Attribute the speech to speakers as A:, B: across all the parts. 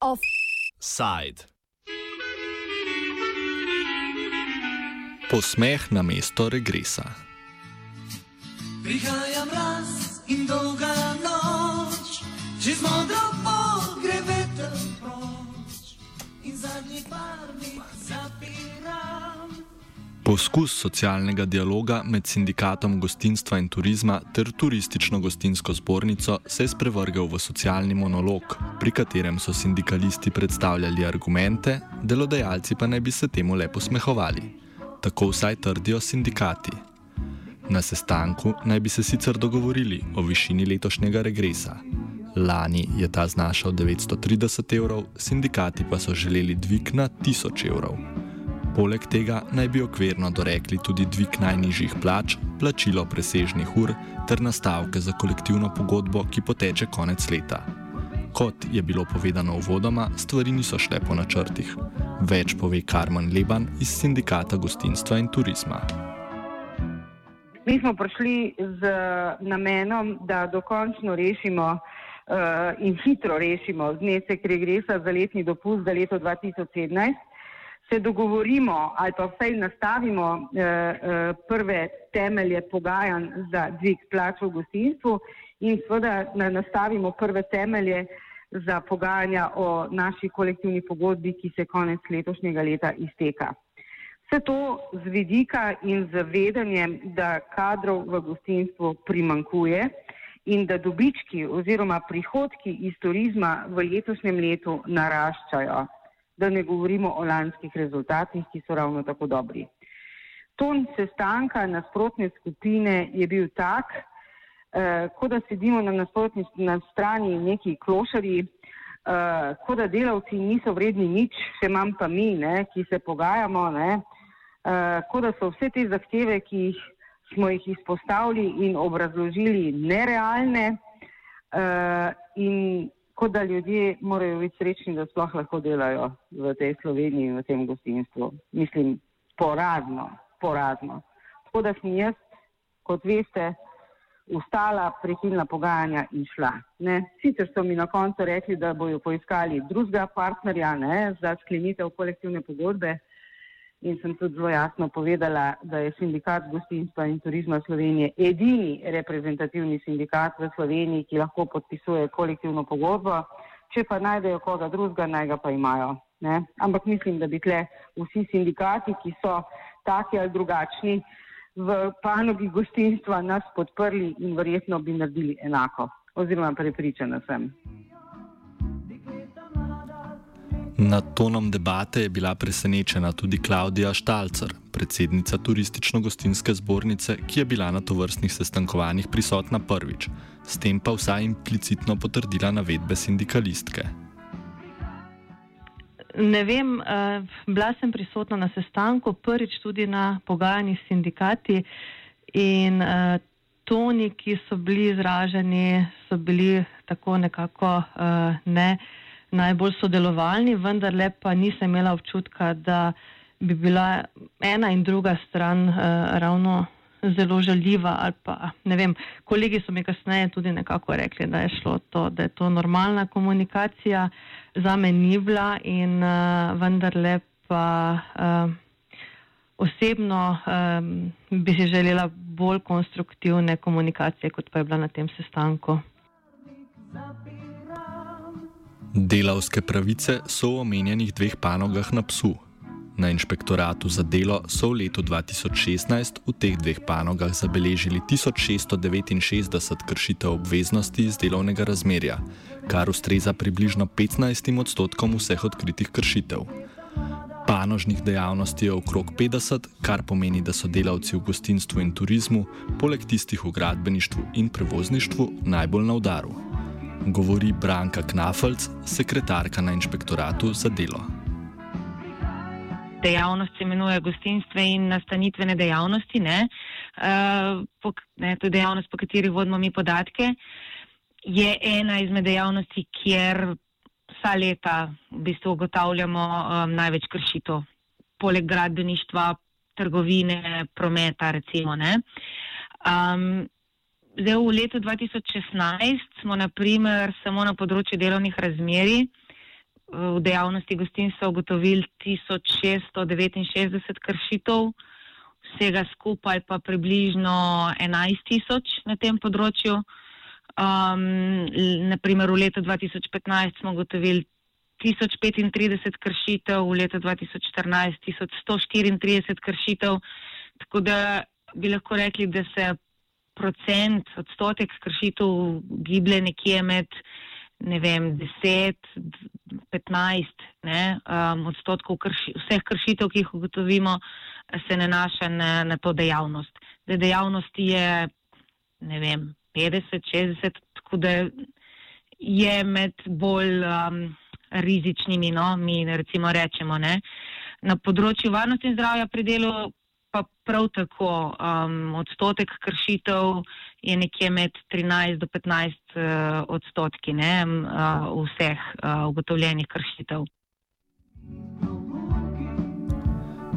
A: Offside. Posmeh na mesto regresa. Prihaja mraz in dolga noč, čez modro pogre veter proč in zadnji parnik zapiram. Poskus socialnega dialoga med sindikatom gostinstva in turizma ter turistično-gostinsko zbornico se je sprevrgel v socialni monolog, pri katerem so sindikalisti predstavljali argumente, delodajalci pa naj bi se temu lepo smehovali. Tako vsaj trdijo sindikati. Na sestanku naj bi se sicer dogovorili o višini letošnjega regresa. Lani je ta znašal 930 evrov, sindikati pa so želeli dvig na 1000 evrov. Poleg tega naj bi okvirno dorekli tudi dvig najnižjih plač, plačilo presežnih ur ter nastavke za kolektivno pogodbo, ki poteče konec leta. Kot je bilo povedano uvodoma, stvari niso šle po načrtih. Več pove Karmen Leban iz sindikata gostinstva in turizma.
B: Mi smo prišli z namenom, da dokončno rešimo uh, in hitro rešimo znesek regresa za letni dopust za leto 2017, se dogovorimo ali pa vsaj nastavimo uh, uh, prve temelje pogajanj za dvig plač v gostinstvu in seveda nastavimo prve temelje za pogajanja o naši kolektivni pogodbi, ki se konec letošnjega leta izteka. Vse to z vidika in z vedenjem, da kadrov v gostinstvu primankuje in da dobički oziroma prihodki iz turizma v letošnjem letu naraščajo, da ne govorimo o lanskih rezultatih, ki so ravno tako dobri. Ton sestanka nasprotne skupine je bil tak, eh, kot da sedimo na nasprotni na strani neki klošari, eh, kot da delavci niso vredni nič, še manj pa mi, ne, ki se pogajamo. Ne, uh, kot da so vse te zahteve, ki jih smo jih izpostavili in obrazložili, nerealne uh, in kot da ljudje morajo biti srečni, da sploh lahko delajo v tej Sloveniji in v tem gostinstvu. Mislim, porazno, porazno. Tako da sem jaz, kot veste, ustala, prekinila pogajanja in šla. Ne? Sicer so mi na koncu rekli, da bojo poiskali drugega partnerja ne, za sklenitev kolektivne pogodbe in sem tudi zelo jasno povedala, da je sindikat gostinstva in turizma Slovenije edini reprezentativni sindikat v Sloveniji, ki lahko podpisuje kolektivno pogodbo, če pa najdejo koga drugega, naj ga pa imajo. Ne? Ampak mislim, da bi tle vsi sindikati, ki so taki ali drugačni v panogi gostinstva, nas podprli in verjetno bi naredili enako. Oziroma prepričana sem.
A: Nad tonom debate je bila presenečena tudi Klaudija Štalcer, predsednica Turistično-gostinske zbornice, ki je bila na tovrstnih sestankovanjih prisotna prvič, s tem pa vsaj implicitno potrdila navedbe sindikalistke.
C: Ne vem, uh, bila sem prisotna na sestanku, prvič tudi na pogajanjih s sindikati in uh, toni, ki so bili izraženi, so bili tako nekako uh, ne najbolj sodelovalni, vendar le pa nisem imela občutka, da bi bila ena in druga stran uh, ravno zelo žaljiva. Pa, vem, kolegi so mi kasneje tudi nekako rekli, da je šlo to, da je to normalna komunikacija, za me ni bila in uh, vendar le pa. Uh, Osebno um, bi si želela bolj konstruktivne komunikacije, kot pa je bila na tem sestanku.
A: Delavske pravice so v omenjenih dveh panogah na psu. Na inšpektoratu za delo so v letu 2016 v teh dveh panogah zabeležili 1669 kršitev obveznosti iz delovnega razmerja, kar ustreza približno 15 odstotkom vseh odkritih kršitev. Panožnih dejavnosti je okrog 50, kar pomeni, da so delavci v gostinstvu in turizmu, poleg tistih v gradbeništvu in prevozništvu, najbolj na udaru govori Branka Knafelc, sekretarka na inšpektoratu za delo.
D: Dejavnost se imenuje gostinstve in nastanitvene dejavnosti. Ne? Uh, po, ne, to je dejavnost, po kateri vodimo mi podatke. Je ena izmed dejavnosti, kjer vsa leta v bistvu ugotavljamo um, največ kršitev. Poleg gradbeništva, trgovine, prometa, recimo. Um, zdaj, v letu 2016 smo naprimer samo na področju delovnih razmerij v dejavnosti gostinstva ugotovili 1669 kršitev, vsega skupaj pa približno 11 tisoč na tem področju. Um, naprimer, v letu 2015 smo ugotovili 1035 kršitev, v letu 2014 1134 kršitev, tako da bi lahko rekli, da se procent, odstotek kršitev giblje nekje med ne vem, 10, 15 ne, um, odstotkov krši, vseh kršitev, ki jih ugotovimo, se nanaša na, na to dejavnost. Da dejavnosti je, ne vem, 50, 60, tako da je med bolj um, rizičnimi, no, mi recimo rečemo. Ne. Na področju varnosti in zdravja pri delu pa prav tako um, odstotek kršitev je nekje med 13 do 15 uh, odstotki ne, uh, vseh uh, ugotovljenih kršitev.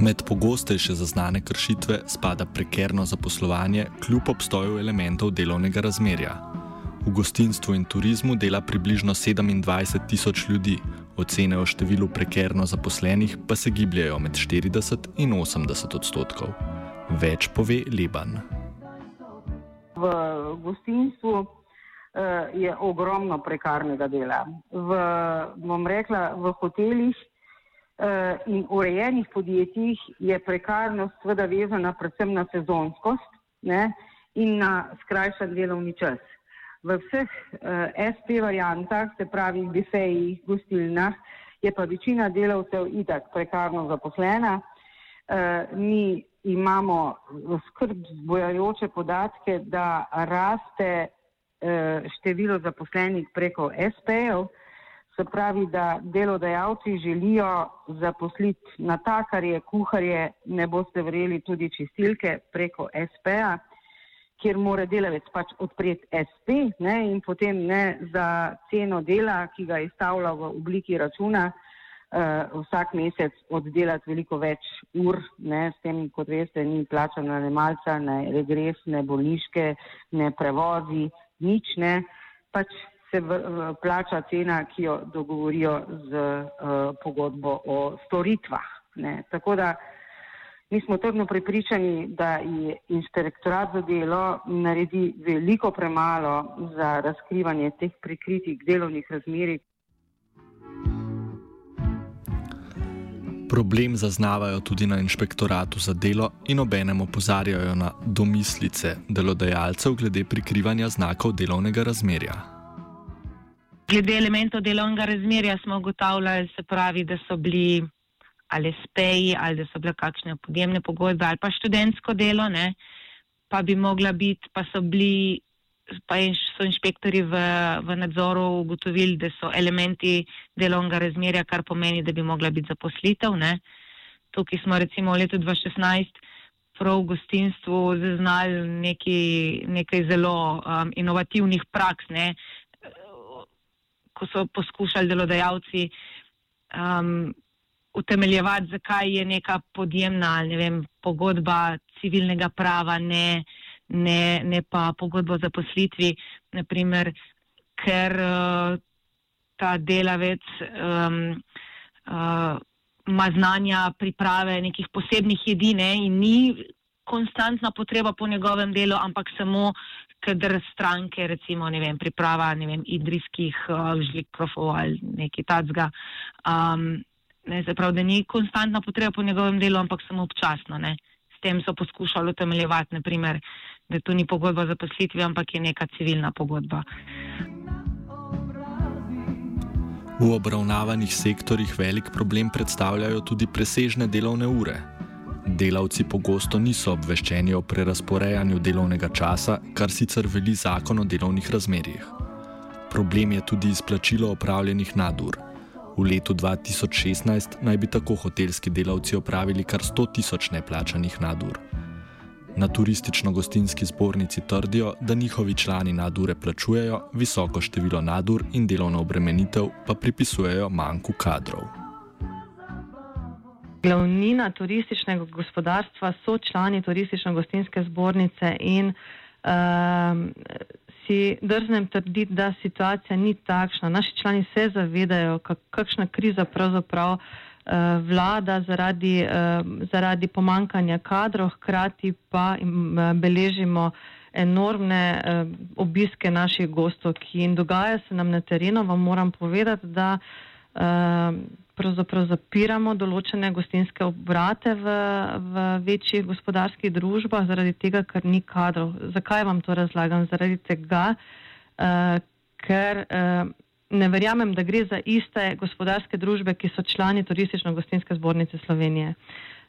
A: Med pogostejše zaznane kršitve spada prekerno zaposlovanje kljub obstoju elementov delovnega razmerja. V gostinstvu in turizmu dela približno 27 tisoč ljudi, Ocene o številu prekerno zaposlenih pa se gibljajo med 40 in 80 odstotkov. Več pove Leban.
B: V gostinstvu uh, je ogromno prekarnega dela. V, bom rekla, v hotelih uh, in urejenih podjetjih je prekarnost seveda vezana predvsem na sezonskost ne, in na skrajšan delovni čas v vseh eh, SP variantah, se pravi bifejih, gostilnah, je pa večina delavcev itak prekarno zaposlena. Uh, mi imamo skrb zbojajoče podatke, da raste uh, število zaposlenih preko SP-jev, se pravi, da delodajalci želijo zaposliti natakarje, kuharje, ne boste verjeli tudi čistilke preko SP-ja kjer mora delavec pač odpreti SP ne, in potem ne za ceno dela, ki ga izstavlja v obliki računa, uh, vsak mesec oddelati veliko več ur, ne, s tem, kot veste, ni plačana ne malca, ne regres, ne bolniške, ne prevozi, nič ne, pač se v, v, plača cena, ki jo dogovorijo z uh, pogodbo o storitvah. Ne. Tako da Mi smo trdno prepričani, da je inšpektorat za delo naredi veliko premalo za razkrivanje teh prikritih delovnih razmerij.
A: Problem zaznavajo tudi na inšpektoratu za delo in obenem opozarjajo na domislice delodajalcev glede prikrivanja znakov delovnega razmerja.
D: Glede elementov delovnega razmerja smo ugotavljali, da so bili ali speji, ali da so bile kakšne podjemne pogodbe, ali pa študentsko delo, ne, pa bi mogla biti, pa so bili, pa so inšpektori v, v nadzoru ugotovili, da so elementi delovnega razmerja, kar pomeni, da bi mogla biti zaposlitev. Ne. Tukaj smo recimo v letu 2016 prav v gostinstvu zaznali neki, nekaj zelo um, inovativnih praks, ne, ko so poskušali delodajalci um, utemeljevati, zakaj je neka podjemna ne vem, pogodba civilnega prava, ne, ne, ne pa pogodba o zaposlitvi, naprimer, ker uh, ta delavec um, uh, ima znanja priprave nekih posebnih jedine in ni konstantna potreba po njegovem delu, ampak samo kadar stranke, recimo, ne vem, priprava, ne vem, idrijskih uh, žlikrofov ali nekaj tacga. Um, Ne, se pravi, da ni konstantna potreba po njegovem delu, ampak samo občasno. Ne. S tem so poskušali utemeljevati, naprimer, da to ni pogodba za poslitvi, ampak je neka civilna pogodba.
A: V obravnavanih sektorjih velik problem predstavljajo tudi presežne delovne ure. Delavci pogosto niso obveščeni o prerasporejanju delovnega časa, kar sicer veli zakon o delovnih razmerjih. Problem je tudi izplačilo opravljenih nadur. V letu 2016 naj bi tako hotelski delavci opravili kar 100 tisoč neplačanih nadur. Na turistično-gostinski zbornici trdijo, da njihovi člani nadure plačujejo, visoko število nadur in delovno obremenitev pa pripisujejo manjku kadrov.
C: Glavnina turističnega gospodarstva so člani turistično-gostinske zbornice in uh, si drznem trditi, da situacija ni takšna. Naši člani se zavedajo, kakšna kriza pravzaprav uh, vlada zaradi, uh, zaradi pomankanja kadrov, hkrati pa im, uh, beležimo enormne uh, obiske naših gostov, ki jim dogaja se nam na terenu. Vam moram povedati, da uh, pravzaprav zapiramo določene gostinske obrate v, v večjih gospodarskih družbah zaradi tega, ker ni kadrov. Zakaj vam to razlagam? Zaradi tega, uh, ker uh, ne verjamem, da gre za iste gospodarske družbe, ki so člani turistično-gostinske zbornice Slovenije.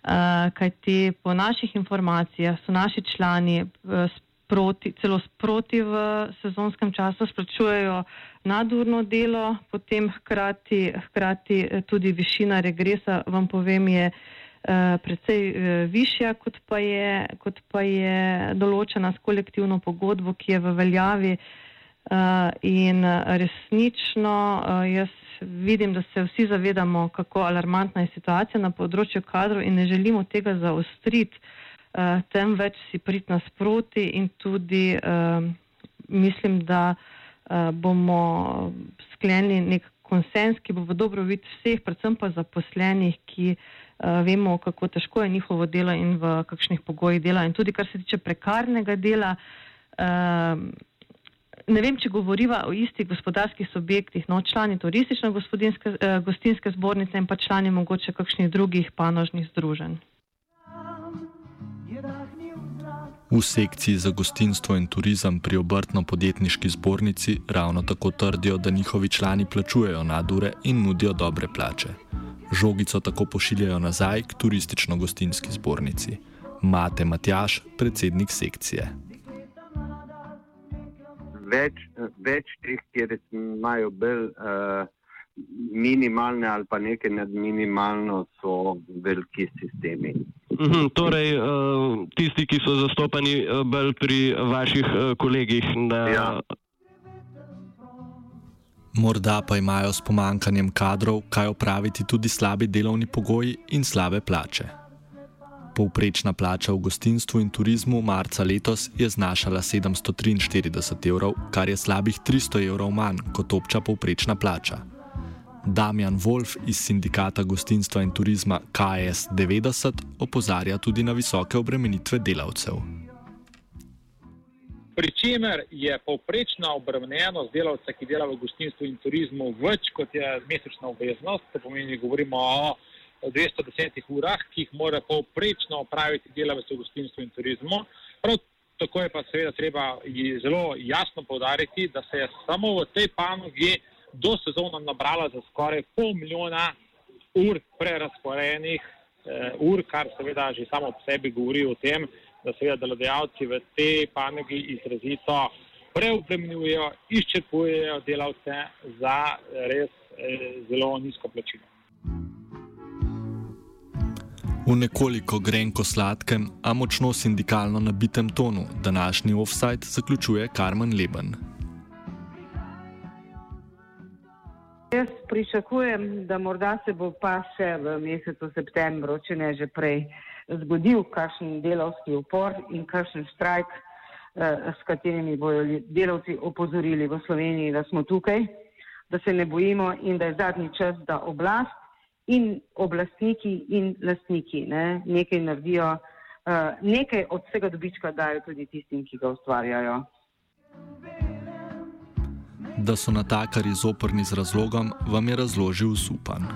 C: Uh, kajti po naših informacijah so naši člani uh, sproti, celo sproti v sezonskem času splačujejo nadurno delo, potem hkrati, hkrati eh, tudi višina regresa, vam povem, je uh, precej uh, višja, kot pa, je, kot pa je določena s kolektivno pogodbo, ki je v veljavi. In resnično jaz vidim, da se vsi zavedamo, kako alarmantna je situacija na področju kadrov in ne želimo tega zaostriti, uh, temveč si prid nasproti in tudi uh, mislim, da uh, bomo sklenili nek konsens, ki bo v dobrobit vseh, predvsem pa zaposlenih, ki uh, vemo, kako težko je njihovo delo in v kakšnih pogojih dela. In tudi kar se tiče prekarnega dela. Uh, Ne vem, če govoriva o istih gospodarskih subjektih, no člani turistično-gostinske zbornice in pa člani mogoče kakšnih drugih panožnih združenj.
A: V sekciji za gostinstvo in turizem pri obrtno-podjetniški zbornici ravno tako trdijo, da njihovi člani plačujejo nadure in nudijo dobre plače. Žogico tako pošiljajo nazaj k turistično-gostinski zbornici. Mate Matjaš, predsednik sekcije.
E: Več, več teh, kjer imajo bolj uh, minimalne ali pa nekaj nad minimalno, so veliki sistemi.
F: Mhm, torej, uh, tisti, ki so zastopani uh, bolj pri vaših uh, kolegih. Na... Ja.
A: Morda pa imajo s pomankanjem kadrov kaj opraviti tudi slabi delovni pogoji in slabe plače. Povprečna plača v gostinstvu in turizmu marca letos je znašala 743 evrov, kar je slabih 300 evrov manj kot obča povprečna plača. Damjan Wolf iz sindikata gostinstva in turizma KS 90 opozarja tudi na visoke obremenitve delavcev.
G: Pričemer je povprečna obremenjenost delavca, ki dela v gostinstvu in turizmu, več kot je mesečna obveznost. To pomeni, govorimo o 210 urah, ki jih mora povprečno opraviti delavec v gostinstvu in turizmu. Prav tako je pa seveda treba zelo jasno povdariti, da se je samo v tej panogi do sezona nabrala za skoraj pol milijona ur prerasporenih eh, ur, kar seveda že samo po sebi govori o tem, da seveda delodajalci v tej panogi izrazito preobremenjujejo, izčrpujejo delavce za res eh, zelo nizko plačilo.
A: V nekoliko grenko sladkem, a močno sindikalno nabitem tonu današnji offside zaključuje Karmen Leben.
B: Jaz pričakujem, da morda se bo pa še v mesecu septembru, če ne že prej, zgodil kakšen delovski upor in kakšen štrajk, eh, s katerimi bojo delavci opozorili v Sloveniji, da smo tukaj, da se ne bojimo in da je zadnji čas, da oblast in oblastniki in lastniki ne, nekaj naredijo, eh, nekaj od vsega dobička dajo tudi tistim, ki ga ustvarjajo.
A: Da so natakari zoprni z razlogom, vam je razložil Zupan.